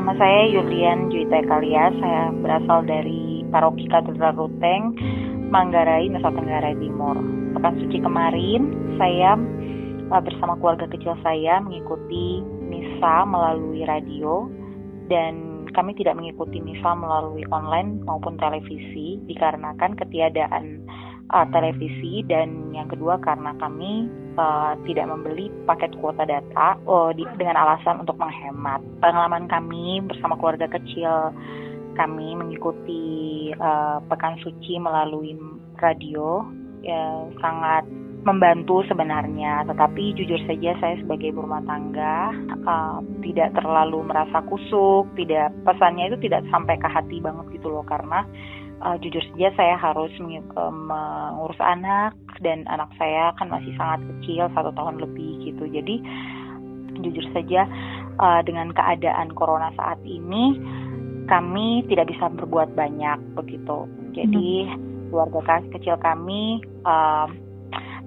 Nama saya Yulian Juwita Kalia, saya berasal dari Paroki Katedral Ruteng, Manggarai, Nusa Tenggara Timur. Pekan suci kemarin, saya uh, bersama keluarga kecil saya mengikuti misa melalui radio. Dan kami tidak mengikuti misa melalui online maupun televisi dikarenakan ketiadaan uh, televisi. Dan yang kedua karena kami uh, tidak membeli paket kuota data uh, di, dengan alasan untuk menghemat. Pengalaman kami bersama keluarga kecil kami mengikuti uh, pekan suci melalui radio ya, sangat membantu sebenarnya, tetapi jujur saja saya sebagai rumah tangga uh, tidak terlalu merasa kusuk, tidak pesannya itu tidak sampai ke hati banget gitu loh karena uh, jujur saja saya harus uh, mengurus anak dan anak saya kan masih sangat kecil satu tahun lebih gitu jadi jujur saja uh, dengan keadaan corona saat ini kami tidak bisa berbuat banyak begitu jadi keluarga kecil kami uh,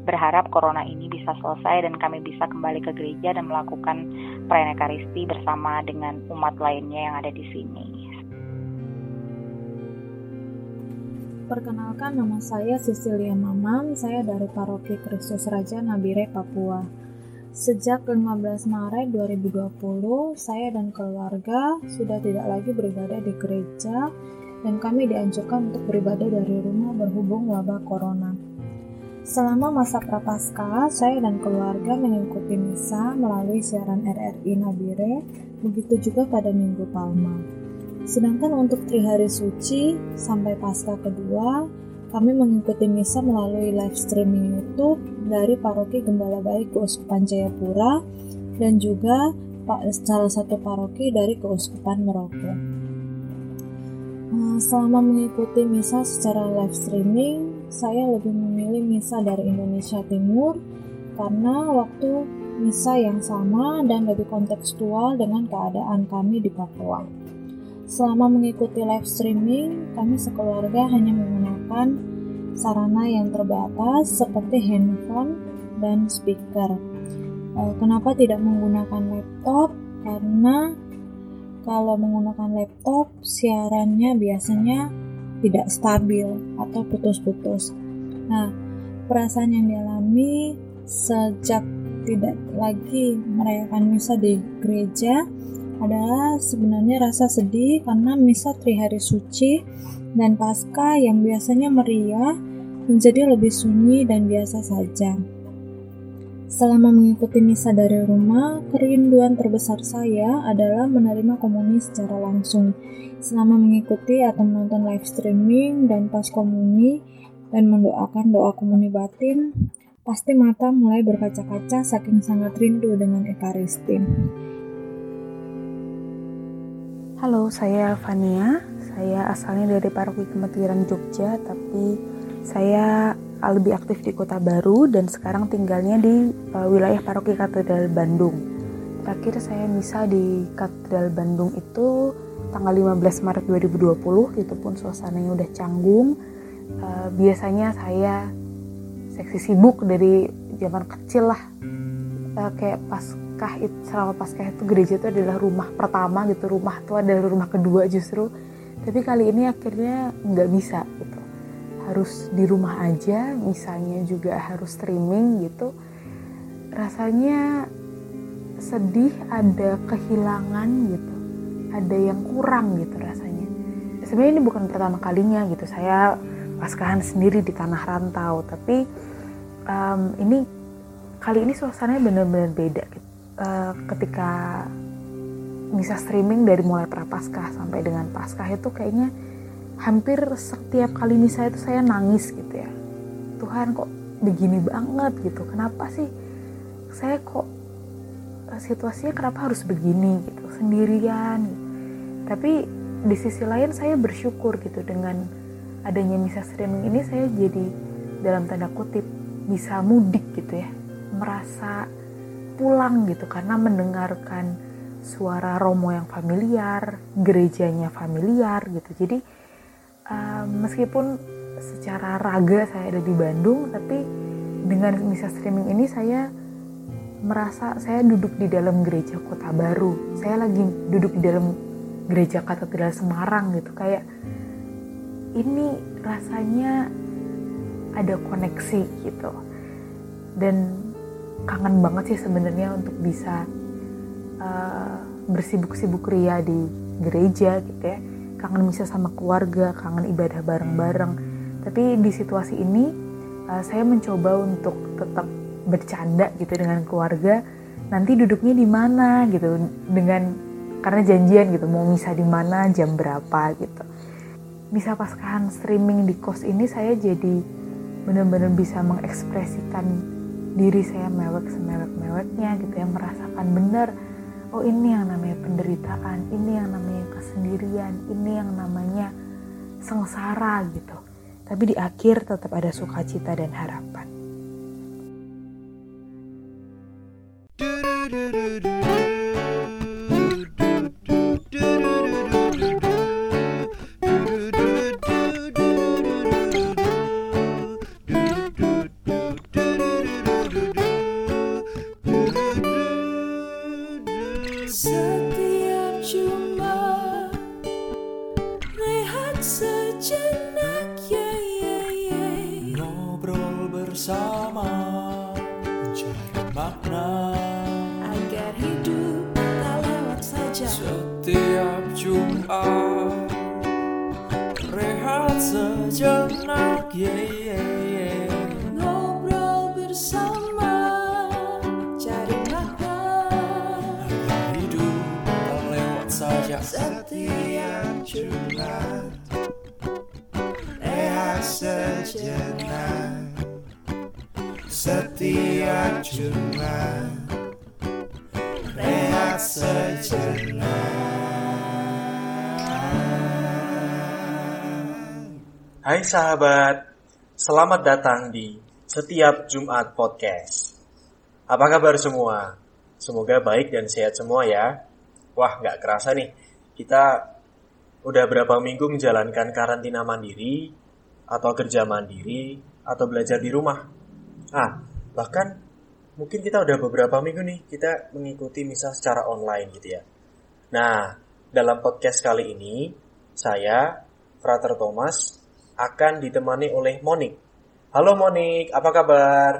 berharap corona ini bisa selesai dan kami bisa kembali ke gereja dan melakukan perayaan Ekaristi bersama dengan umat lainnya yang ada di sini. Perkenalkan nama saya Cecilia Maman, saya dari Paroki Kristus Raja Nabire, Papua. Sejak 15 Maret 2020, saya dan keluarga sudah tidak lagi beribadah di gereja dan kami dianjurkan untuk beribadah dari rumah berhubung wabah corona. Selama masa prapaskah, saya dan keluarga mengikuti misa melalui siaran RRI Nabire, begitu juga pada Minggu Palma. Sedangkan untuk Trihari Suci sampai Pasca kedua, kami mengikuti misa melalui live streaming YouTube dari Paroki Gembala Baik Keuskupan Jayapura dan juga salah satu paroki dari Keuskupan Merauke. Nah, selama mengikuti misa secara live streaming, saya lebih memilih misa dari Indonesia Timur karena waktu misa yang sama dan lebih kontekstual dengan keadaan kami di Papua. Selama mengikuti live streaming, kami sekeluarga hanya menggunakan sarana yang terbatas seperti handphone dan speaker. Eh, kenapa tidak menggunakan laptop? Karena kalau menggunakan laptop, siarannya biasanya tidak stabil atau putus-putus. Nah, perasaan yang dialami sejak tidak lagi merayakan misa di gereja adalah sebenarnya rasa sedih karena misa Trihari Suci dan Pasca yang biasanya meriah menjadi lebih sunyi dan biasa saja. Selama mengikuti misa dari rumah, kerinduan terbesar saya adalah menerima komuni secara langsung. Selama mengikuti atau menonton live streaming dan pas komuni dan mendoakan doa komuni batin, pasti mata mulai berkaca-kaca saking sangat rindu dengan Ekaristi. Halo, saya Fania. Saya asalnya dari Paroki Kematiran Jogja, tapi saya lebih aktif di Kota Baru dan sekarang tinggalnya di uh, wilayah Paroki Katedral Bandung. Terakhir saya misa di Katedral Bandung itu tanggal 15 Maret 2020, itu pun suasananya udah canggung. Uh, biasanya saya seksi sibuk dari zaman kecil lah, uh, kayak pas Paskah itu selama Paskah itu gereja itu adalah rumah pertama gitu rumah itu adalah rumah kedua justru. Tapi kali ini akhirnya nggak bisa gitu. Harus di rumah aja misalnya juga harus streaming gitu. Rasanya sedih ada kehilangan gitu. Ada yang kurang gitu rasanya. Sebenarnya ini bukan pertama kalinya gitu. Saya paskahan sendiri di tanah rantau tapi um, ini kali ini suasananya benar-benar beda gitu uh, ketika bisa streaming dari mulai prapaskah sampai dengan paskah itu kayaknya hampir setiap kali misa itu saya nangis gitu ya. Tuhan kok begini banget gitu? Kenapa sih saya kok eh, situasinya kenapa harus begini gitu? Sendirian. Gitu. tapi di sisi lain saya bersyukur gitu dengan adanya misa streaming ini saya jadi dalam tanda kutip bisa mudik gitu ya. Merasa pulang gitu karena mendengarkan suara romo yang familiar, gerejanya familiar gitu. Jadi uh, meskipun secara raga saya ada di Bandung, tapi dengan misa streaming ini saya merasa saya duduk di dalam gereja kota baru. Saya lagi duduk di dalam gereja katedral Semarang gitu kayak ini rasanya ada koneksi gitu dan kangen banget sih sebenarnya untuk bisa uh, bersibuk-sibuk ria di gereja gitu ya. Kangen bisa sama keluarga kangen ibadah bareng-bareng. Tapi di situasi ini uh, saya mencoba untuk tetap bercanda gitu dengan keluarga. Nanti duduknya di mana gitu dengan karena janjian gitu mau misa di mana jam berapa gitu. Bisa pascahan streaming di kos ini saya jadi benar-benar bisa mengekspresikan diri saya mewek semewek-meweknya gitu yang merasakan benar oh ini yang namanya penderitaan ini yang namanya kesendirian ini yang namanya sengsara gitu. Tapi di akhir tetap ada sukacita dan harapan Hai sahabat, selamat datang di Setiap Jumat Podcast. Apa kabar semua? Semoga baik dan sehat semua ya. Wah, nggak kerasa nih, kita udah berapa minggu menjalankan karantina mandiri, atau kerja mandiri, atau belajar di rumah. Ah, bahkan mungkin kita udah beberapa minggu nih, kita mengikuti misa secara online gitu ya. Nah, dalam podcast kali ini, saya, Frater Thomas, akan ditemani oleh Monik. Halo Monik, apa kabar?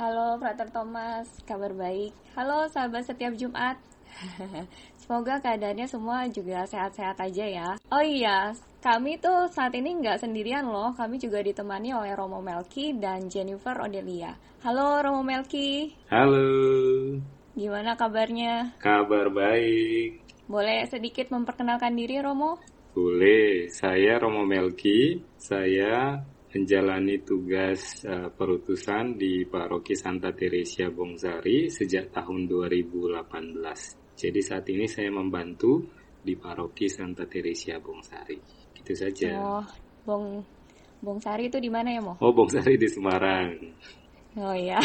Halo Frater Thomas, kabar baik. Halo sahabat setiap Jumat. Semoga keadaannya semua juga sehat-sehat aja ya. Oh iya, kami tuh saat ini nggak sendirian loh. Kami juga ditemani oleh Romo Melki dan Jennifer Odelia. Halo Romo Melki. Halo. Gimana kabarnya? Kabar baik. Boleh sedikit memperkenalkan diri Romo? Boleh, saya Romo Melki, saya menjalani tugas uh, perutusan di Paroki Santa Teresia Bongsari sejak tahun 2018. Jadi saat ini saya membantu di Paroki Santa Teresia Bongsari. Gitu saja. Oh, Bong Bongsari itu di mana ya, Mo? Oh, Bongsari di Semarang. Oh ya.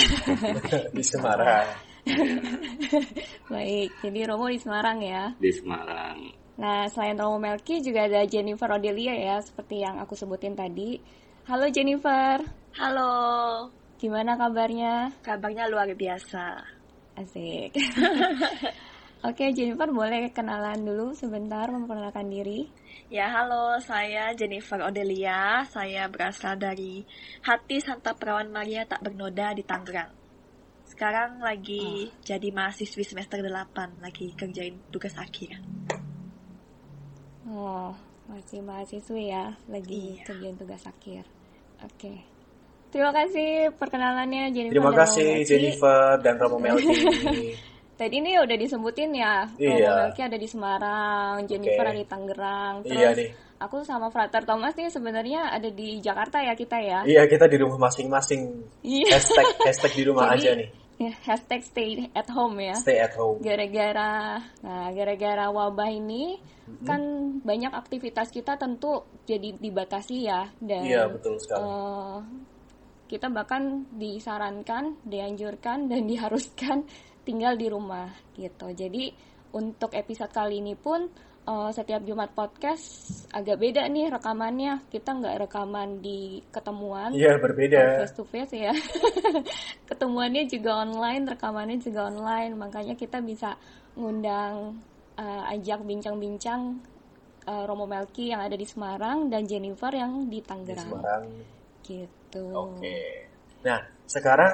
di Semarang. Baik, jadi Romo di Semarang ya? Di Semarang. Nah, selain Romo Melki juga ada Jennifer Odelia ya, seperti yang aku sebutin tadi. Halo Jennifer. Halo. Gimana kabarnya? Kabarnya luar biasa. Asik. Oke, Jennifer boleh kenalan dulu sebentar memperkenalkan diri. Ya, halo, saya Jennifer Odelia. Saya berasal dari Hati Santa Perawan Maria Tak Bernoda di Tangerang. Sekarang lagi oh. jadi mahasiswi semester 8, lagi kerjain tugas akhir. Oh, masih mahasiswi ya, lagi iya. kerjain tugas akhir. Oke. Okay. Terima kasih perkenalannya Jennifer. Terima kasih Jennifer dan Romo Melki. Tadi ini udah disebutin ya, iya. Romo Melki ada di Semarang, Jennifer okay. ada di Tangerang. Terus iya nih. Aku sama Frater Thomas nih sebenarnya ada di Jakarta ya kita ya. Iya kita di rumah masing-masing. Iya. Hashtag hashtag di rumah Jadi, aja nih ya, hashtag stay at home ya. Stay at home. Gara-gara, nah gara-gara wabah ini mm-hmm. kan banyak aktivitas kita tentu jadi dibatasi ya dan. Iya betul sekali. Uh, kita bahkan disarankan, dianjurkan dan diharuskan tinggal di rumah gitu. Jadi untuk episode kali ini pun uh, setiap Jumat podcast agak beda nih rekamannya. Kita nggak rekaman di ketemuan. Iya, berbeda. Face to face ya. Ketemuannya juga online, rekamannya juga online. Makanya kita bisa ngundang uh, ajak bincang-bincang uh, Romo Melki yang ada di Semarang dan Jennifer yang di Tangerang. Di Semarang. Gitu. Oke. Okay. Nah, sekarang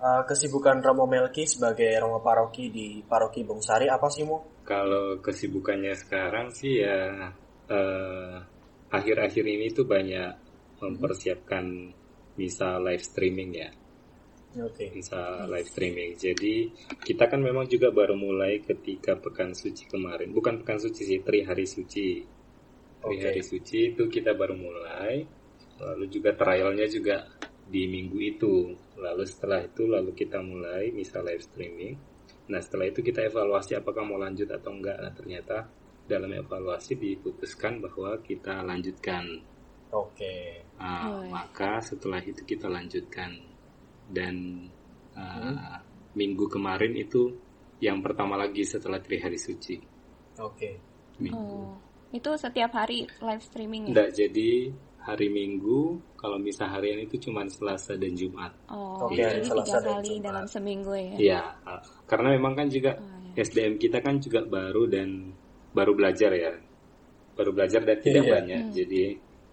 uh, kesibukan Romo Melki sebagai Romo Paroki di Paroki Bongsari apa sih, Mu? Kalau kesibukannya sekarang sih ya akhir-akhir uh, ini tuh banyak mempersiapkan misa live streaming ya. Okay. Misa live streaming. Jadi kita kan memang juga baru mulai ketika pekan suci kemarin. Bukan pekan suci sih, tri hari suci. Tri okay. hari suci itu kita baru mulai. Lalu juga trialnya juga di minggu itu. Lalu setelah itu lalu kita mulai misa live streaming. Nah setelah itu kita evaluasi apakah mau lanjut atau enggak. Nah ternyata dalam evaluasi diputuskan bahwa kita lanjutkan. Oke. Okay. Nah, oh, maka setelah itu kita lanjutkan dan uh, hmm. minggu kemarin itu yang pertama lagi setelah tri hari suci. Oke. Okay. Oh, itu setiap hari live streaming ya? Enggak, jadi hari Minggu kalau misal harian itu cuma Selasa dan Jumat. Oh, okay, jadi tiga kali dalam seminggu ya? Iya, uh, karena memang kan juga oh, ya. SDM kita kan juga baru dan baru belajar ya, baru belajar dan tidak yeah. banyak, hmm. jadi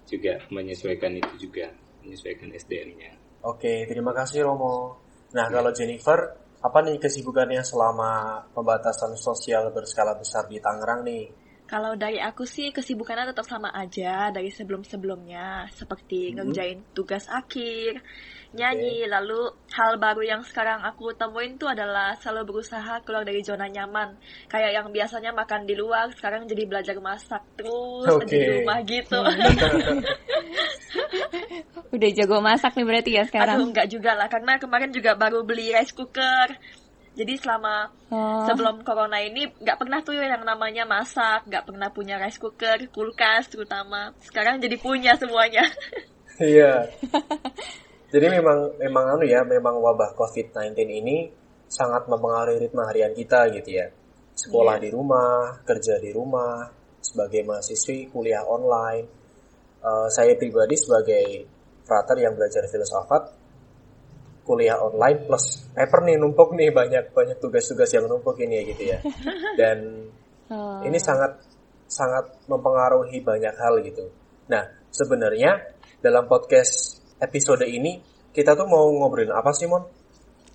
juga menyesuaikan itu juga menyesuaikan SDM-nya. Oke, terima kasih Romo. Nah, ya. kalau Jennifer, apa nih kesibukannya selama pembatasan sosial berskala besar di Tangerang nih? Kalau dari aku sih kesibukannya tetap sama aja dari sebelum-sebelumnya, seperti hmm. ngerjain tugas akhir, nyanyi, okay. lalu hal baru yang sekarang aku temuin tuh adalah selalu berusaha keluar dari zona nyaman. Kayak yang biasanya makan di luar, sekarang jadi belajar masak terus okay. di rumah gitu. Udah jago masak nih berarti ya sekarang? Aduh, enggak juga lah, karena kemarin juga baru beli rice cooker. Jadi selama oh. sebelum corona ini nggak pernah tuh yang namanya masak, nggak pernah punya rice cooker, kulkas terutama. Sekarang jadi punya semuanya. Iya. jadi memang memang anu ya, memang wabah COVID-19 ini sangat mempengaruhi ritme harian kita gitu ya. Sekolah yeah. di rumah, kerja di rumah, sebagai mahasiswi kuliah online. Uh, saya pribadi sebagai frater yang belajar filsafat kuliah online plus paper nih numpuk nih banyak banyak tugas-tugas yang numpuk ini ya gitu ya dan oh. ini sangat sangat mempengaruhi banyak hal gitu nah sebenarnya dalam podcast episode ini kita tuh mau ngobrolin apa sih mon?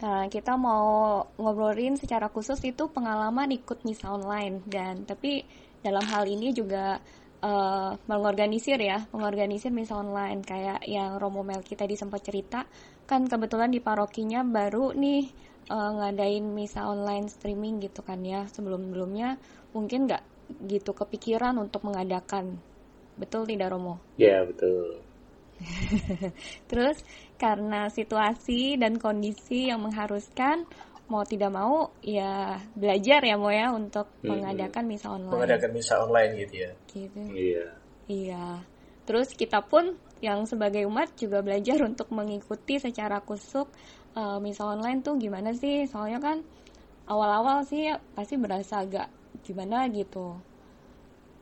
Nah, kita mau ngobrolin secara khusus itu pengalaman ikut misa online dan tapi dalam hal ini juga uh, mengorganisir ya, mengorganisir misa online kayak yang Romo Melki tadi sempat cerita, kan kebetulan di parokinya baru nih uh, ngadain misa online streaming gitu kan ya. Sebelum-sebelumnya mungkin nggak gitu kepikiran untuk mengadakan. Betul tidak Romo? Ya, betul. Terus karena situasi dan kondisi yang mengharuskan mau tidak mau ya belajar ya mau ya untuk hmm. mengadakan misa online. Mengadakan misa online gitu ya. Gitu. Iya. Iya. Terus kita pun yang sebagai umat juga belajar untuk mengikuti secara kusuk uh, misa online tuh gimana sih? Soalnya kan awal-awal sih ya, pasti berasa agak gimana gitu.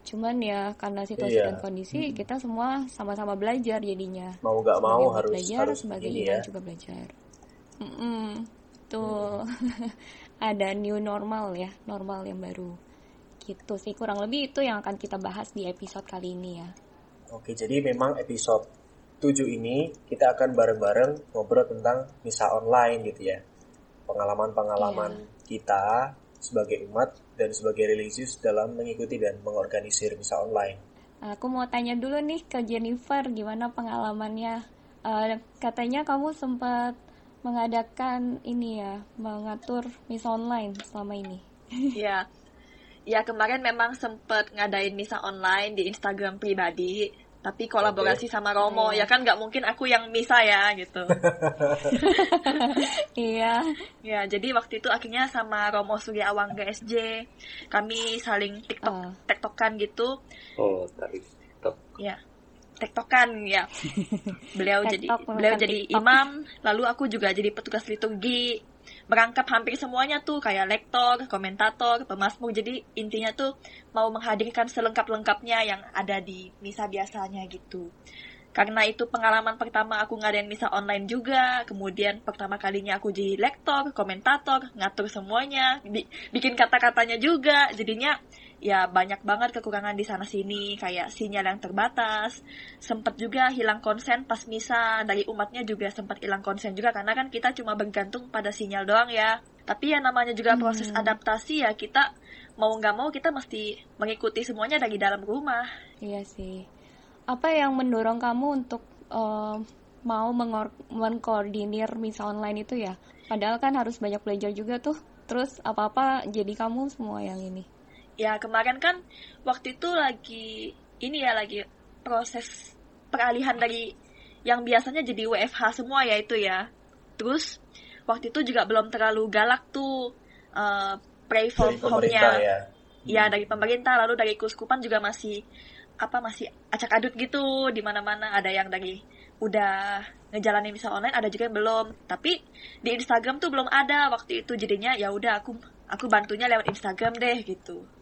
Cuman ya karena situasi iya. dan kondisi hmm. kita semua sama-sama belajar jadinya. Mau gak mau harus belajar, harus sebagai ya. juga belajar. Mm -mm gitu ada new normal ya normal yang baru gitu sih kurang lebih itu yang akan kita bahas di episode kali ini ya oke jadi memang episode 7 ini kita akan bareng-bareng ngobrol tentang misa online gitu ya pengalaman-pengalaman yeah. kita sebagai umat dan sebagai religius dalam mengikuti dan mengorganisir misa online aku mau tanya dulu nih ke Jennifer gimana pengalamannya uh, katanya kamu sempat mengadakan ini ya, mengatur misa online selama ini. Iya. Ya, kemarin memang sempat ngadain misa online di Instagram pribadi, tapi kolaborasi okay. sama Romo, yeah. ya kan nggak mungkin aku yang misa ya gitu. iya. ya, jadi waktu itu akhirnya sama Romo Surya Awangga SJ, kami saling tiktok uh. tektokan gitu. Oh, tarik tiktok. Ya tektokan ya. Beliau jadi beliau jadi imam, lalu aku juga jadi petugas liturgi. Merangkap hampir semuanya tuh kayak lektor, komentator, pemasmur. Jadi intinya tuh mau menghadirkan selengkap-lengkapnya yang ada di misa biasanya gitu. karena itu pengalaman pertama aku ngadain misa online juga kemudian pertama kalinya aku jadi lektor komentator ngatur semuanya bi bikin kata-katanya juga jadinya ya banyak banget kekurangan di sana sini kayak sinyal yang terbatas sempat juga hilang konsen pas misa dari umatnya juga sempat hilang konsen juga karena kan kita cuma bergantung pada sinyal doang ya tapi ya namanya juga proses Hmm. adaptasi ya kita mau nggak mau kita mesti mengikuti semuanya dari dalam rumah Iya sih. Apa yang mendorong kamu untuk eh, mau mengor- mengkoordinir misa online itu ya? Padahal kan harus banyak belajar juga tuh. Terus apa-apa jadi kamu semua yang ini. Ya kemarin kan waktu itu lagi ini ya lagi proses peralihan dari yang biasanya jadi WFH semua ya itu ya. Terus waktu itu juga belum terlalu galak tuh eh, pray from home-nya. ya. ya dari pemerintah lalu dari kuskupan juga masih apa masih acak adut gitu di mana mana ada yang dari udah ngejalanin misa online ada juga yang belum. Tapi di Instagram tuh belum ada waktu itu. Jadinya ya udah aku aku bantunya lewat Instagram deh gitu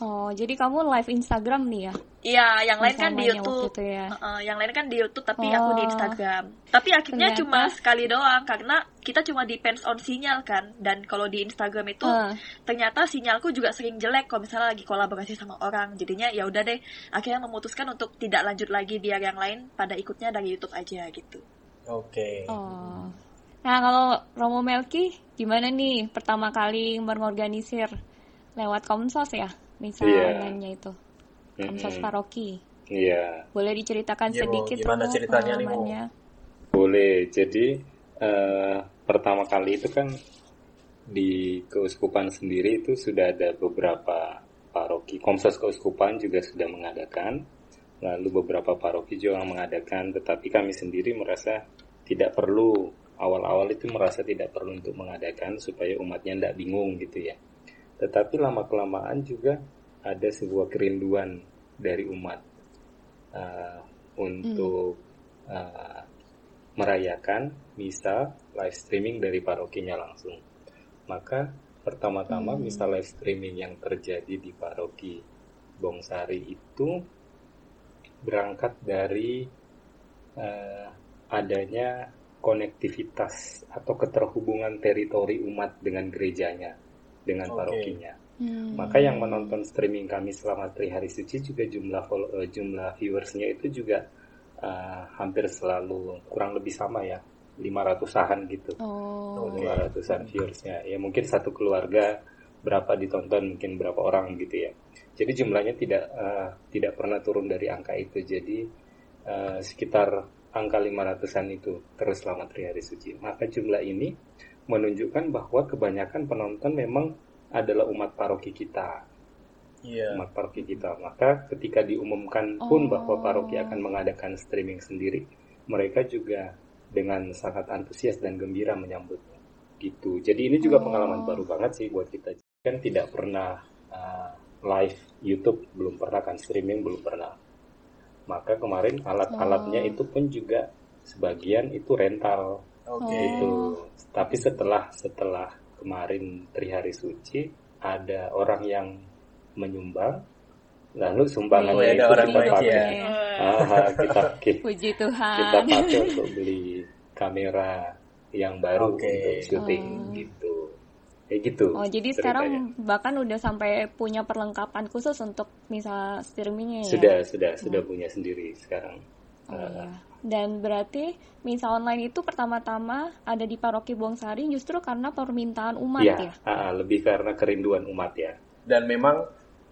Oh, jadi kamu live Instagram nih ya? Iya, yang lain kan di YouTube. itu ya. Heeh, yang lain kan di YouTube, tapi Oh. aku di Instagram. Tapi akhirnya Ternyata- cuma sekali doang, karena kita cuma depends on sinyal kan. Dan kalau di Instagram itu Ah. ternyata sinyalku juga sering jelek kalau misalnya lagi kolaborasi sama orang. Jadinya ya udah deh, akhirnya memutuskan untuk tidak lanjut lagi biar yang lain pada ikutnya dari YouTube aja gitu. Oke. Oh. Nah, kalau Romo Melki gimana nih pertama kali mengorganisir lewat Komsos ya? Iya. online-nya itu. Komsos Mm-mm. Paroki. Iya, Boleh diceritakan Mo. sedikit Gimana Romo, ceritanya nih, Mo? boleh. Jadi eh, pertama kali itu kan di keuskupan sendiri itu sudah ada beberapa paroki. Komsos keuskupan juga sudah mengadakan. Lalu beberapa paroki juga mengadakan, tetapi kami sendiri merasa tidak perlu awal-awal itu merasa tidak perlu untuk mengadakan supaya umatnya tidak bingung gitu ya. Tetapi lama kelamaan juga ada sebuah kerinduan dari umat uh, untuk uh, merayakan misa live streaming dari parokinya langsung. Maka pertama-tama Hmm. misa live streaming yang terjadi di paroki Bongsari itu berangkat dari uh, adanya konektivitas atau keterhubungan teritori umat dengan gerejanya, dengan parokinya. Hmm. Maka yang menonton streaming kami selama Tri Hari Suci juga jumlah follow- eh, jumlah viewersnya itu juga eh, hampir selalu kurang lebih sama ya, 500-an gitu. Oh. 500-an viewersnya. Ya mungkin satu keluarga berapa ditonton, mungkin berapa orang gitu ya. Jadi jumlahnya tidak eh, tidak pernah turun dari angka itu. Jadi eh, sekitar angka 500-an itu terus selama Tri Hari Suci. Maka jumlah ini menunjukkan bahwa kebanyakan penonton memang adalah umat paroki kita Iya. umat paroki kita. Maka ketika diumumkan pun Oh. bahwa paroki akan mengadakan streaming sendiri, mereka juga dengan sangat antusias dan gembira menyambutnya. Gitu. Jadi ini juga Oh. pengalaman baru banget sih buat kita. Kan tidak pernah uh, live YouTube, belum pernah kan streaming, belum pernah. Maka kemarin alat-alatnya Oh. itu pun juga sebagian itu rental Oke. Oh. itu. Tapi setelah setelah kemarin Tri Hari Suci ada orang yang menyumbang, lalu sumbangannya Oh, ya, ada itu orang kita pakai, ya. Ah, kita ki- Puji kita Tuhan. pakai untuk beli kamera yang baru Oke. untuk syuting Oh. gitu. Kayak gitu. Oh, jadi ceritanya. sekarang bahkan udah sampai punya perlengkapan khusus untuk misal streamingnya ya? sudah sudah sudah punya sendiri sekarang. Oh, iya. Dan berarti misa online itu pertama-tama ada di paroki Bongsari justru karena permintaan umat Iya, ya? ah, ah, lebih karena kerinduan umat ya. Dan memang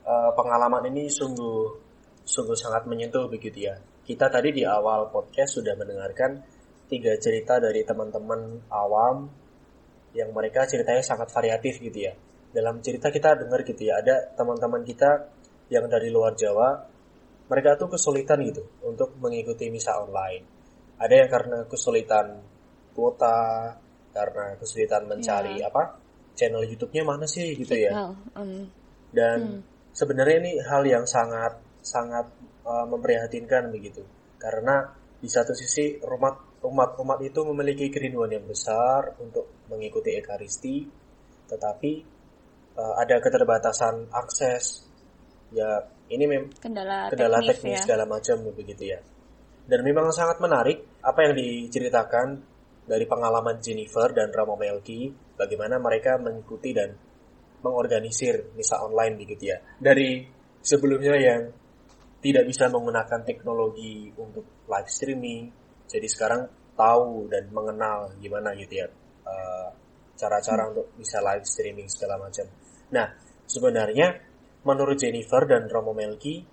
eh, pengalaman ini sungguh sungguh sangat menyentuh begitu ya. Kita tadi di awal podcast sudah mendengarkan tiga cerita dari teman-teman awam yang mereka ceritanya sangat variatif gitu ya. Dalam cerita kita dengar gitu ya, ada teman-teman kita yang dari luar Jawa, mereka tuh kesulitan gitu untuk mengikuti misa online. Ada yang karena kesulitan kuota, karena kesulitan mencari apa channel YouTube-nya mana sih gitu ya. Um, Dan Hmm. sebenarnya ini hal yang sangat sangat uh, memprihatinkan begitu. Karena di satu sisi umat umat umat itu memiliki kerinduan yang besar untuk mengikuti ekaristi, tetapi uh, ada keterbatasan akses. Ya ini mem kendala, kendala teknis, teknis ya. segala macam begitu ya. Dan memang sangat menarik apa yang diceritakan dari pengalaman Jennifer dan Ramo Melki, bagaimana mereka mengikuti dan mengorganisir misa online begitu ya. Dari sebelumnya yang tidak bisa menggunakan teknologi untuk live streaming, jadi sekarang tahu dan mengenal gimana gitu ya uh, cara-cara hmm. untuk bisa live streaming segala macam. Nah, sebenarnya menurut Jennifer dan Romo Melki,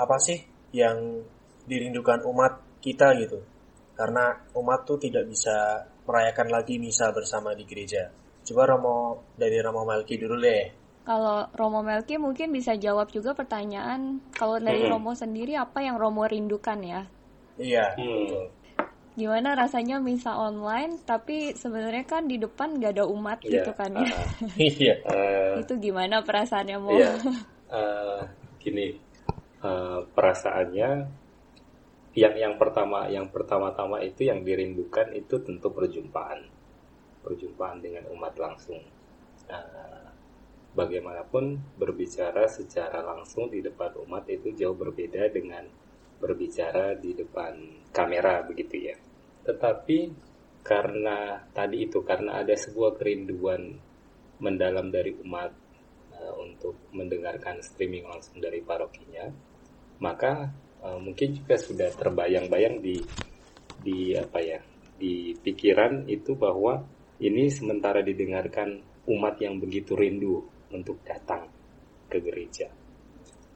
apa sih yang dirindukan umat kita gitu? Karena umat tuh tidak bisa merayakan lagi misa bersama di gereja. Coba Romo dari Romo Melki dulu deh. Kalau Romo Melki mungkin bisa jawab juga pertanyaan kalau dari hmm. Romo sendiri apa yang Romo rindukan ya? Iya, hmm. betul gimana rasanya misa online tapi sebenarnya kan di depan gak ada umat yeah. gitu kan ya uh, iya uh, itu gimana perasaannya mau yeah. uh, gini uh, perasaannya yang yang pertama yang pertama-tama itu yang dirindukan itu tentu perjumpaan perjumpaan dengan umat langsung uh, bagaimanapun berbicara secara langsung di depan umat itu jauh berbeda dengan berbicara di depan kamera begitu ya. Tetapi karena tadi itu karena ada sebuah kerinduan mendalam dari umat uh, untuk mendengarkan streaming langsung dari parokinya, maka uh, mungkin juga sudah terbayang-bayang di di apa ya di pikiran itu bahwa ini sementara didengarkan umat yang begitu rindu untuk datang ke gereja.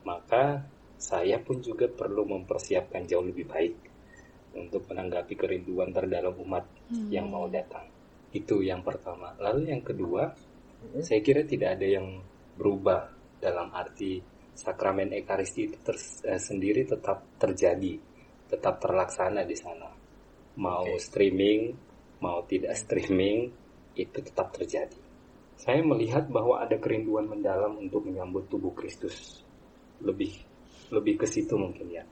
Maka saya pun juga perlu mempersiapkan jauh lebih baik untuk menanggapi kerinduan terdalam umat hmm. yang mau datang. Itu yang pertama. Lalu yang kedua, hmm. saya kira tidak ada yang berubah dalam arti sakramen ekaristi itu ter, eh, sendiri tetap terjadi, tetap terlaksana di sana. Mau okay. streaming, mau tidak streaming, itu tetap terjadi. Saya melihat bahwa ada kerinduan mendalam untuk menyambut tubuh Kristus. Lebih lebih ke situ mungkin ya.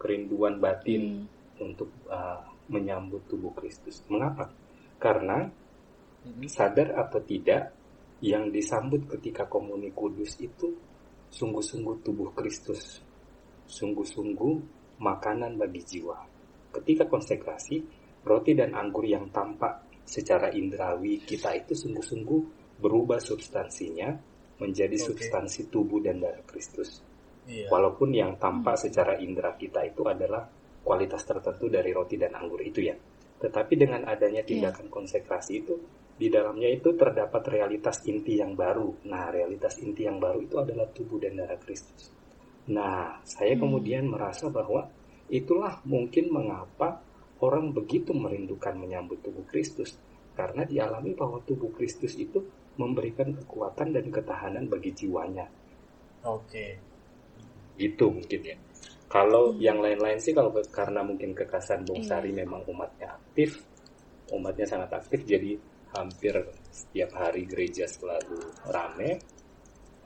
Kerinduan batin hmm untuk uh, menyambut tubuh Kristus. Mengapa? Karena mm-hmm. sadar atau tidak, yang disambut ketika komuni kudus itu sungguh-sungguh tubuh Kristus, sungguh-sungguh makanan bagi jiwa. Ketika konsekrasi, roti dan anggur yang tampak secara indrawi kita itu sungguh-sungguh berubah substansinya menjadi okay. substansi tubuh dan darah Kristus. Iya. Walaupun yang tampak secara indera kita itu adalah kualitas tertentu dari roti dan anggur itu ya. Tetapi dengan adanya iya. tindakan yeah. konsekrasi itu, di dalamnya itu terdapat realitas inti yang baru. Nah, realitas inti yang baru itu adalah tubuh dan darah Kristus. Nah, saya hmm. kemudian merasa bahwa itulah mungkin mengapa orang begitu merindukan menyambut tubuh Kristus. Karena dialami bahwa tubuh Kristus itu memberikan kekuatan dan ketahanan bagi jiwanya. Oke. Okay. Itu mungkin ya. Kalau hmm. yang lain-lain sih kalau karena mungkin kekasan Bung Sari hmm. memang umatnya aktif, umatnya sangat aktif jadi hampir setiap hari gereja selalu rame.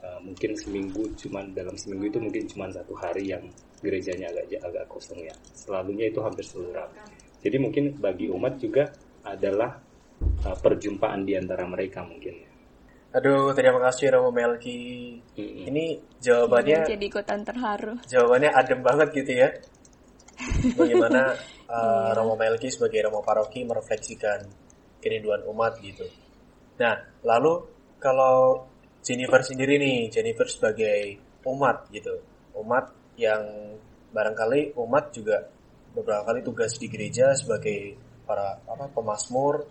Uh, mungkin seminggu cuman dalam seminggu itu mungkin cuma satu hari yang gerejanya agak agak kosong ya. Selalunya itu hampir selalu ramai. Jadi mungkin bagi umat juga adalah uh, perjumpaan di antara mereka mungkin ya. Aduh, terima kasih Romo Melki. Hmm. Ini jawabannya jadi ikutan terharu. Jawabannya adem banget gitu ya. Bagaimana uh, Romo Melki sebagai Romo Paroki merefleksikan kerinduan umat gitu. Nah, lalu kalau Jennifer sendiri nih, Jennifer sebagai umat gitu. Umat yang barangkali umat juga beberapa kali tugas di gereja sebagai para apa pemasmur.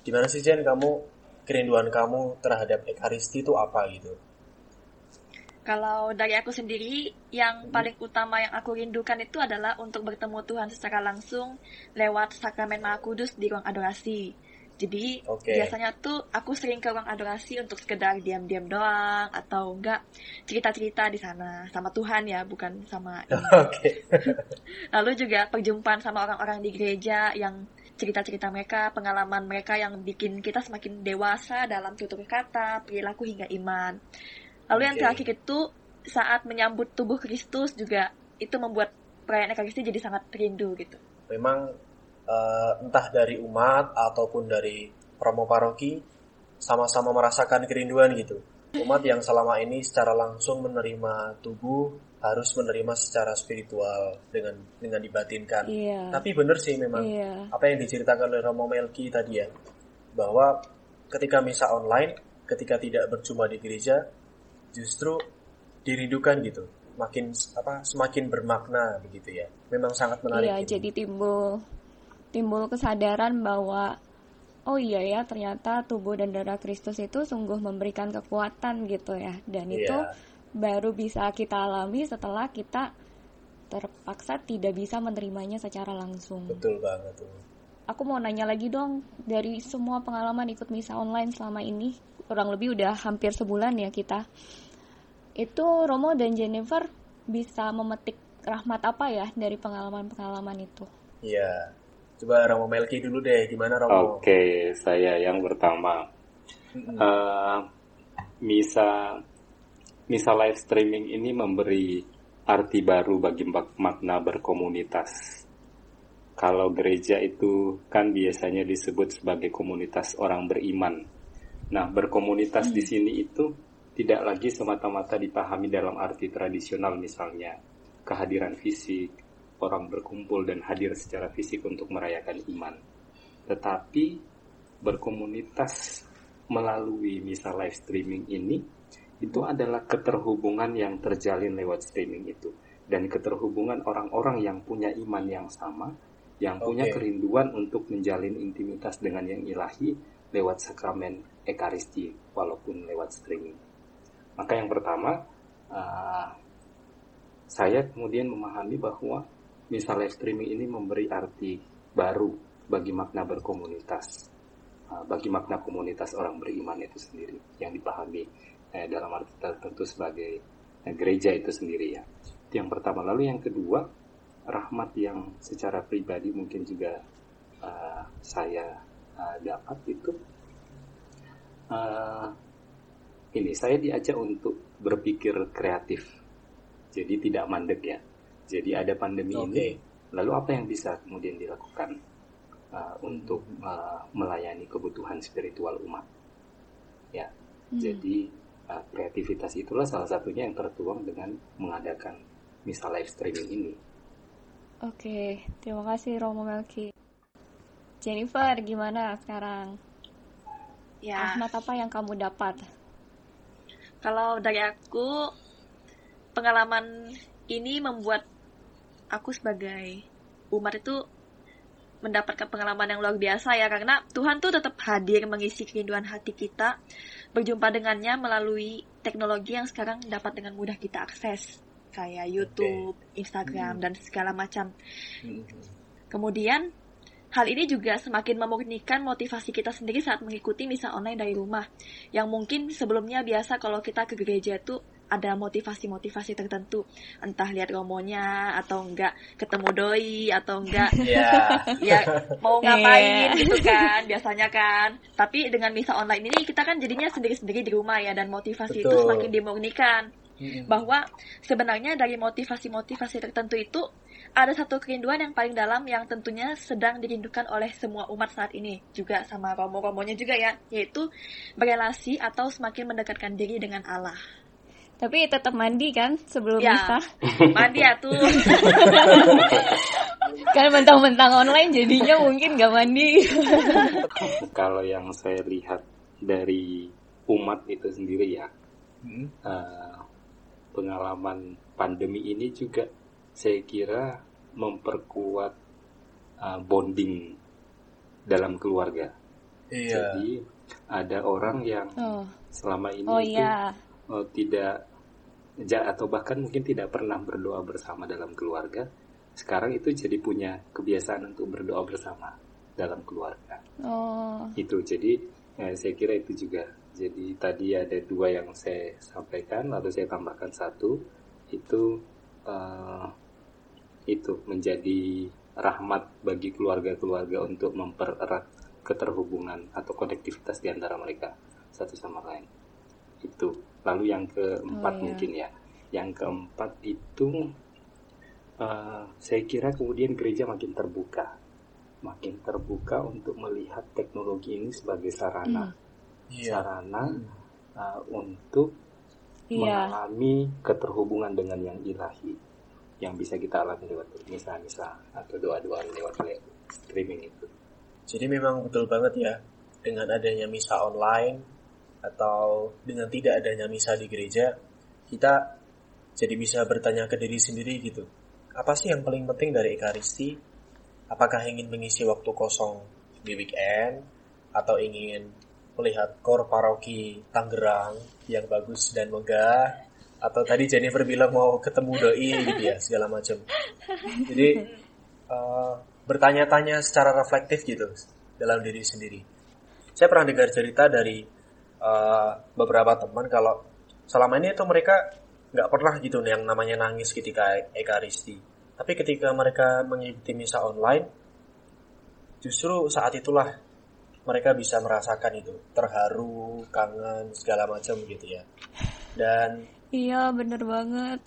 Gimana sih Jen kamu kerinduan kamu terhadap Ekaristi itu apa gitu? Kalau dari aku sendiri, yang hmm. paling utama yang aku rindukan itu adalah untuk bertemu Tuhan secara langsung lewat sakramen Maha Kudus di ruang adorasi. Jadi okay. biasanya tuh aku sering ke ruang adorasi untuk sekedar diam-diam doang atau enggak cerita-cerita di sana sama Tuhan ya, bukan sama. Oke. Lalu juga perjumpaan sama orang-orang di gereja yang cerita-cerita mereka, pengalaman mereka yang bikin kita semakin dewasa dalam tutur kata, perilaku hingga iman. Lalu okay. yang terakhir itu saat menyambut tubuh Kristus juga itu membuat perayaan Ekaristi jadi sangat rindu gitu. Memang uh, entah dari umat ataupun dari promo paroki sama-sama merasakan kerinduan gitu. Umat yang selama ini secara langsung menerima tubuh harus menerima secara spiritual dengan dengan dibatinkan. Iya. Tapi benar sih memang Iya. apa yang diceritakan oleh Romo Melki tadi ya, bahwa ketika misa online, ketika tidak berjumpa di gereja, justru dirindukan gitu, makin apa semakin bermakna begitu ya. Memang sangat menarik. Iya, jadi timbul timbul kesadaran bahwa oh iya ya ternyata tubuh dan darah Kristus itu sungguh memberikan kekuatan gitu ya. Dan Iya. itu baru bisa kita alami setelah kita terpaksa tidak bisa menerimanya secara langsung. betul banget tuh. Aku mau nanya lagi dong, dari semua pengalaman ikut misa online selama ini, kurang lebih udah hampir sebulan ya kita. Itu Romo dan Jennifer bisa memetik rahmat apa ya dari pengalaman-pengalaman itu? Iya. Coba Romo Melki dulu deh, gimana Romo? Oke, saya yang pertama. Mm-mm. Eh, misa misa live streaming ini memberi arti baru bagi mak- makna berkomunitas. Kalau gereja itu kan biasanya disebut sebagai komunitas orang beriman. Nah, berkomunitas di sini itu tidak lagi semata-mata dipahami dalam arti tradisional misalnya kehadiran fisik, orang berkumpul dan hadir secara fisik untuk merayakan iman. Tetapi berkomunitas melalui misa live streaming ini itu adalah keterhubungan yang terjalin lewat streaming itu dan keterhubungan orang-orang yang punya iman yang sama yang punya Oke. kerinduan untuk menjalin intimitas dengan yang ilahi lewat sakramen ekaristi walaupun lewat streaming. Maka yang pertama uh, saya kemudian memahami bahwa misa live streaming ini memberi arti baru bagi makna berkomunitas, bagi makna komunitas orang beriman itu sendiri yang dipahami eh, dalam arti tertentu sebagai eh, gereja itu sendiri ya. Itu yang pertama. Lalu yang kedua, rahmat yang secara pribadi mungkin juga uh, saya uh, dapat itu uh, ini saya diajak untuk berpikir kreatif. Jadi tidak mandek ya. Jadi ada pandemi Oke. ini, lalu apa yang bisa kemudian dilakukan uh, untuk uh, melayani kebutuhan spiritual umat? Ya, Hmm. jadi uh, kreativitas itulah salah satunya yang tertuang dengan mengadakan misa live streaming ini. Oke, terima kasih Romo Melki. Jennifer, gimana sekarang? Ya, Rahmat apa yang kamu dapat? kalau dari aku pengalaman ini membuat aku sebagai umat itu mendapatkan pengalaman yang luar biasa ya karena Tuhan tuh tetap hadir mengisi kerinduan hati kita berjumpa dengannya melalui teknologi yang sekarang dapat dengan mudah kita akses kayak YouTube, Instagram dan segala macam. Mm-mm. Kemudian, hal ini juga semakin memurnikan motivasi kita sendiri saat mengikuti misa online dari rumah. Yang mungkin sebelumnya biasa kalau kita ke gereja itu ada motivasi-motivasi tertentu. Entah lihat romonya, atau enggak ketemu doi, atau enggak Iya. ya mau ngapain Iya. gitu kan biasanya kan. Tapi dengan misa online ini kita kan jadinya sendiri-sendiri di rumah ya dan motivasi itu Betul. semakin dimurnikan Mm-mm. bahwa sebenarnya dari motivasi-motivasi tertentu itu ada satu kerinduan yang paling dalam yang tentunya sedang dirindukan oleh semua umat saat ini juga sama romo-romonya juga ya yaitu berelasi atau semakin mendekatkan diri dengan Allah Tapi tetap mandi kan sebelum Ya. misa? mandi ya tuh Kan mentang-mentang online jadinya mungkin gak mandi. Kalau yang saya lihat dari umat itu sendiri ya, Mm-mm. eh, pengalaman pandemi ini juga saya kira memperkuat eh, bonding dalam keluarga. Iya. Jadi ada orang yang Oh, selama ini oh itu iya. Eh, tidak atau bahkan mungkin tidak pernah berdoa bersama dalam keluarga. Sekarang itu jadi punya kebiasaan untuk berdoa bersama dalam keluarga. Oh, Itu jadi eh, saya kira itu juga. Jadi tadi ada dua yang saya sampaikan, lalu saya tambahkan satu itu eh, itu menjadi rahmat bagi keluarga-keluarga untuk mempererat keterhubungan atau konektivitas di antara mereka satu sama lain. Itu. Lalu yang keempat Oh, iya. mungkin ya. Yang keempat itu eh, saya kira kemudian gereja makin terbuka, makin terbuka untuk melihat teknologi ini sebagai sarana. Iya. sarana uh, untuk Iya. mengalami keterhubungan dengan yang ilahi yang bisa kita alami lewat misa-misa atau doa-doa lewat streaming itu. Jadi memang betul banget ya dengan adanya misa online atau dengan tidak adanya misa di gereja kita jadi bisa bertanya ke diri sendiri gitu. Apa sih yang paling penting dari Ekaristi? Apakah ingin mengisi waktu kosong di weekend atau ingin melihat kor paroki Tangerang yang bagus dan megah atau tadi Jennifer bilang mau ketemu doi gitu ya segala macam. Jadi uh, bertanya-tanya secara reflektif gitu dalam diri sendiri. Saya pernah dengar cerita dari uh, beberapa teman kalau selama ini itu mereka nggak pernah gitu yang namanya nangis ketika ekaristi. Tapi ketika mereka mengikuti misa online, justru saat itulah mereka bisa merasakan itu terharu, kangen segala macam gitu ya. Dan iya bener banget.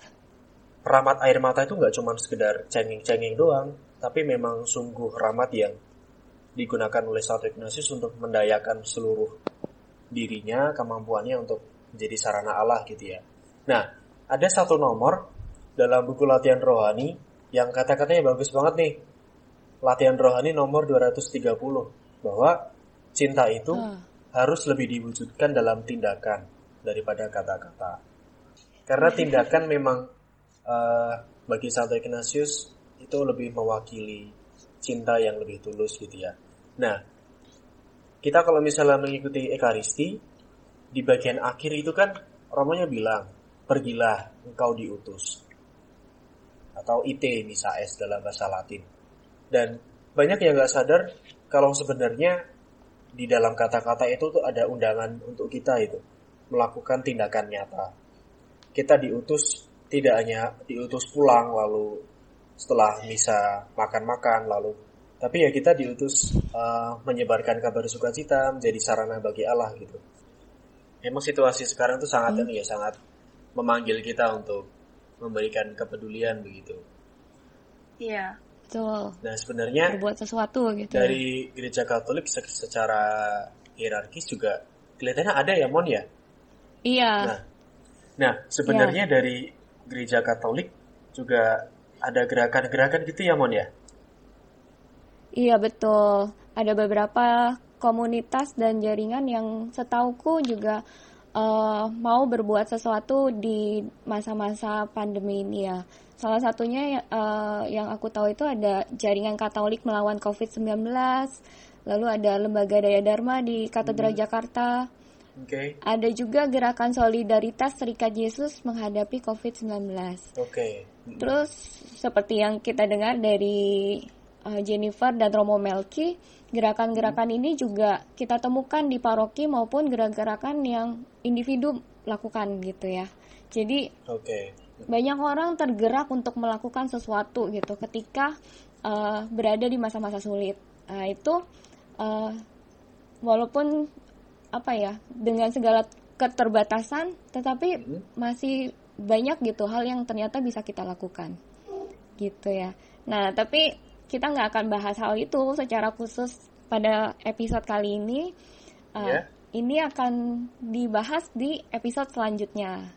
Ramat air mata itu nggak cuma sekedar cengeng-cengeng doang, tapi memang sungguh rahmat yang digunakan oleh Santo Ignatius untuk mendayakan seluruh dirinya, kemampuannya untuk menjadi sarana Allah gitu ya. Nah, ada satu nomor dalam buku latihan rohani yang kata-katanya bagus banget nih. Latihan rohani nomor 230 bahwa cinta itu uh. harus lebih diwujudkan dalam tindakan daripada kata-kata. Karena tindakan memang uh, bagi Santo Ignatius itu lebih mewakili cinta yang lebih tulus gitu ya. Nah, kita kalau misalnya mengikuti Ekaristi, di bagian akhir itu kan Romonya bilang, pergilah engkau diutus. Atau ite misa es dalam bahasa Latin. Dan banyak yang gak sadar kalau sebenarnya di dalam kata-kata itu tuh ada undangan untuk kita itu melakukan tindakan nyata. Kita diutus tidak hanya diutus pulang lalu setelah misa makan-makan lalu tapi ya kita diutus uh, menyebarkan kabar sukacita menjadi sarana bagi Allah gitu. Emang situasi sekarang tuh sangat hmm. ya sangat memanggil kita untuk memberikan kepedulian begitu. Iya. Betul. Nah sebenarnya berbuat sesuatu gitu. Dari gereja Katolik secara hierarkis juga kelihatannya ada ya Mon ya. Iya. Nah, nah sebenarnya iya. dari gereja Katolik juga ada gerakan-gerakan gitu ya Mon ya? Iya betul. Ada beberapa komunitas dan jaringan yang setauku juga uh, mau berbuat sesuatu di masa-masa pandemi ini ya. Salah satunya uh, yang aku tahu itu ada jaringan Katolik melawan COVID-19, lalu ada lembaga Daya Dharma di Katedral hmm. Jakarta. Okay. Ada juga gerakan solidaritas Serikat Yesus menghadapi COVID-19. Oke. Okay. Terus seperti yang kita dengar dari uh, Jennifer dan Romo Melki, gerakan-gerakan ini juga kita temukan di paroki maupun gerakan-gerakan yang individu lakukan gitu ya. Jadi okay. banyak orang tergerak untuk melakukan sesuatu gitu ketika uh, berada di masa-masa sulit. Nah itu uh, walaupun apa ya dengan segala keterbatasan tetapi hmm. masih banyak gitu hal yang ternyata bisa kita lakukan gitu ya nah tapi kita nggak akan bahas hal itu secara khusus pada episode kali ini uh, yeah. ini akan dibahas di episode selanjutnya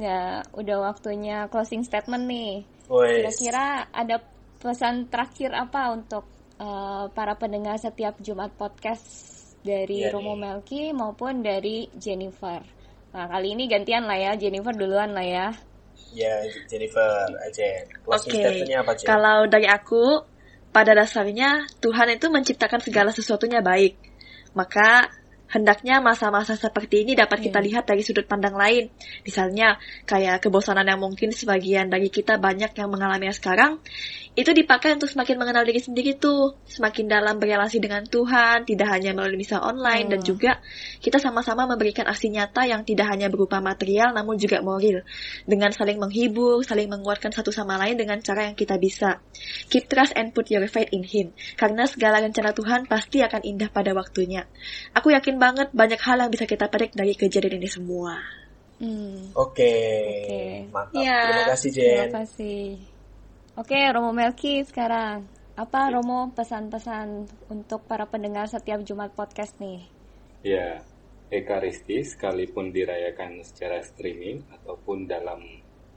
ya udah waktunya closing statement nih kira-kira ada pesan terakhir apa untuk uh, para pendengar setiap Jumat podcast dari yeah, Romo nih. Melki maupun dari Jennifer. Nah kali ini gantian lah ya, Jennifer duluan lah ya. Ya Jennifer aja. Oke. Okay. Kalau dari aku, pada dasarnya Tuhan itu menciptakan segala sesuatunya baik. Maka Hendaknya masa-masa seperti ini dapat kita iya. lihat dari sudut pandang lain. Misalnya, kayak kebosanan yang mungkin sebagian dari kita banyak yang mengalaminya sekarang, itu dipakai untuk semakin mengenal diri sendiri tuh, semakin dalam berrelasi dengan Tuhan, tidak hanya melalui misa online, dan juga kita sama-sama memberikan aksi nyata yang tidak hanya berupa material, namun juga moral, dengan saling menghibur, saling menguatkan satu sama lain dengan cara yang kita bisa. Keep trust and put your faith in Him, karena segala rencana Tuhan pasti akan indah pada waktunya. Aku yakin banget banyak hal yang bisa kita petik dari kejadian ini semua. Hmm. Oke, okay. okay. mantap. Ya, Terima kasih Jen. Terima kasih. Oke, Romo Melki sekarang. Apa Romo pesan-pesan untuk para pendengar setiap Jumat podcast nih? Ya, Ekaristi sekalipun dirayakan secara streaming ataupun dalam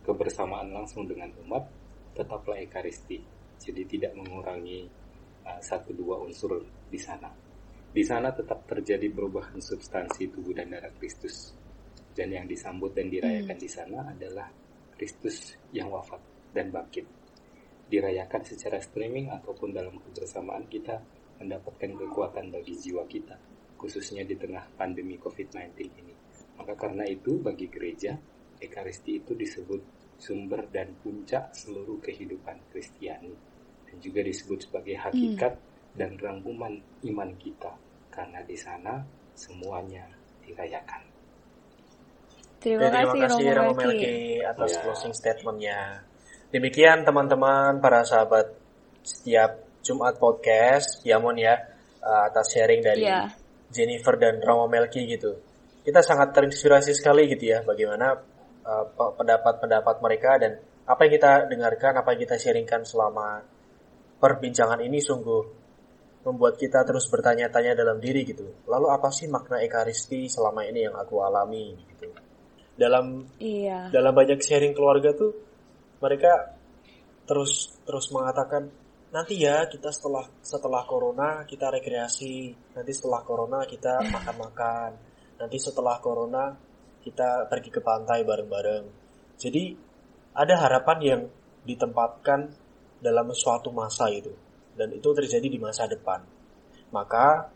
kebersamaan langsung dengan umat, tetaplah Ekaristi. Jadi tidak mengurangi uh, satu dua unsur di sana. Di sana tetap terjadi perubahan substansi tubuh dan darah Kristus. Dan yang disambut dan dirayakan hmm. di sana adalah Kristus yang wafat dan bangkit. Dirayakan secara streaming ataupun dalam kebersamaan kita mendapatkan kekuatan bagi jiwa kita, khususnya di tengah pandemi COVID-19 ini. Maka karena itu bagi gereja, Ekaristi itu disebut sumber dan puncak seluruh kehidupan Kristiani dan juga disebut sebagai hakikat hmm. Dan rangkuman iman kita karena di sana semuanya dirayakan. Terima, ya, terima kasih Romo Melki atas ya. closing statementnya. Demikian teman-teman para sahabat setiap Jumat podcast Yamon ya uh, atas sharing dari ya. Jennifer dan Romo Melki gitu. Kita sangat terinspirasi sekali gitu ya bagaimana uh, pendapat-pendapat mereka dan apa yang kita dengarkan, apa yang kita sharingkan selama perbincangan ini sungguh membuat kita terus bertanya-tanya dalam diri gitu. Lalu apa sih makna ekaristi selama ini yang aku alami gitu? Dalam iya. dalam banyak sharing keluarga tuh mereka terus terus mengatakan nanti ya kita setelah setelah corona kita rekreasi. Nanti setelah corona kita makan-makan. Nanti setelah corona kita pergi ke pantai bareng-bareng. Jadi ada harapan yang ditempatkan dalam suatu masa itu dan itu terjadi di masa depan maka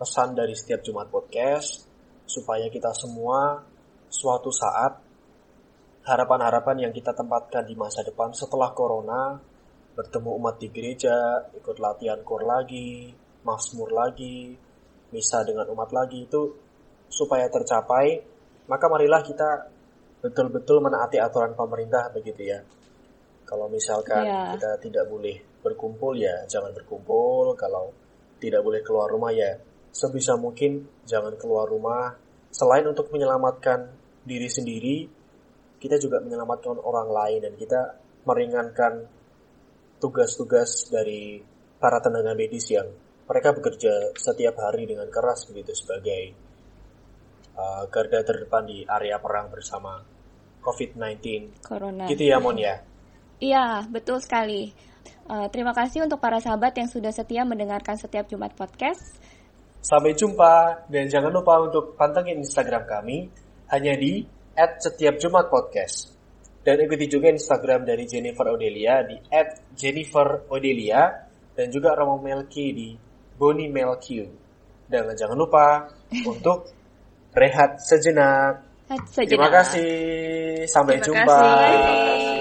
pesan dari setiap Jumat podcast supaya kita semua suatu saat harapan-harapan yang kita tempatkan di masa depan setelah corona bertemu umat di gereja, ikut latihan kor lagi, masmur lagi, misa dengan umat lagi itu supaya tercapai, maka marilah kita betul-betul menaati aturan pemerintah begitu ya. Kalau misalkan yeah. kita tidak boleh berkumpul ya jangan berkumpul, kalau tidak boleh keluar rumah ya sebisa mungkin jangan keluar rumah selain untuk menyelamatkan diri sendiri, kita juga menyelamatkan orang lain dan kita meringankan tugas-tugas dari para tenaga medis yang mereka bekerja setiap hari dengan keras begitu sebagai uh, garda terdepan di area perang bersama COVID-19. Corona. Gitu ya Mon ya? Iya, betul sekali. Uh, terima kasih untuk para sahabat yang sudah setia mendengarkan setiap Jumat Podcast. Sampai jumpa dan jangan lupa untuk pantengin Instagram kami hanya di at setiap Jumat Podcast. Dan ikuti juga Instagram dari Jennifer Odelia di at Jennifer Odelia dan juga Romo Melki di Boni Melki. Dan jangan lupa untuk rehat sejenak. sejenak. Terima kasih. Sampai Terima jumpa. Kasih.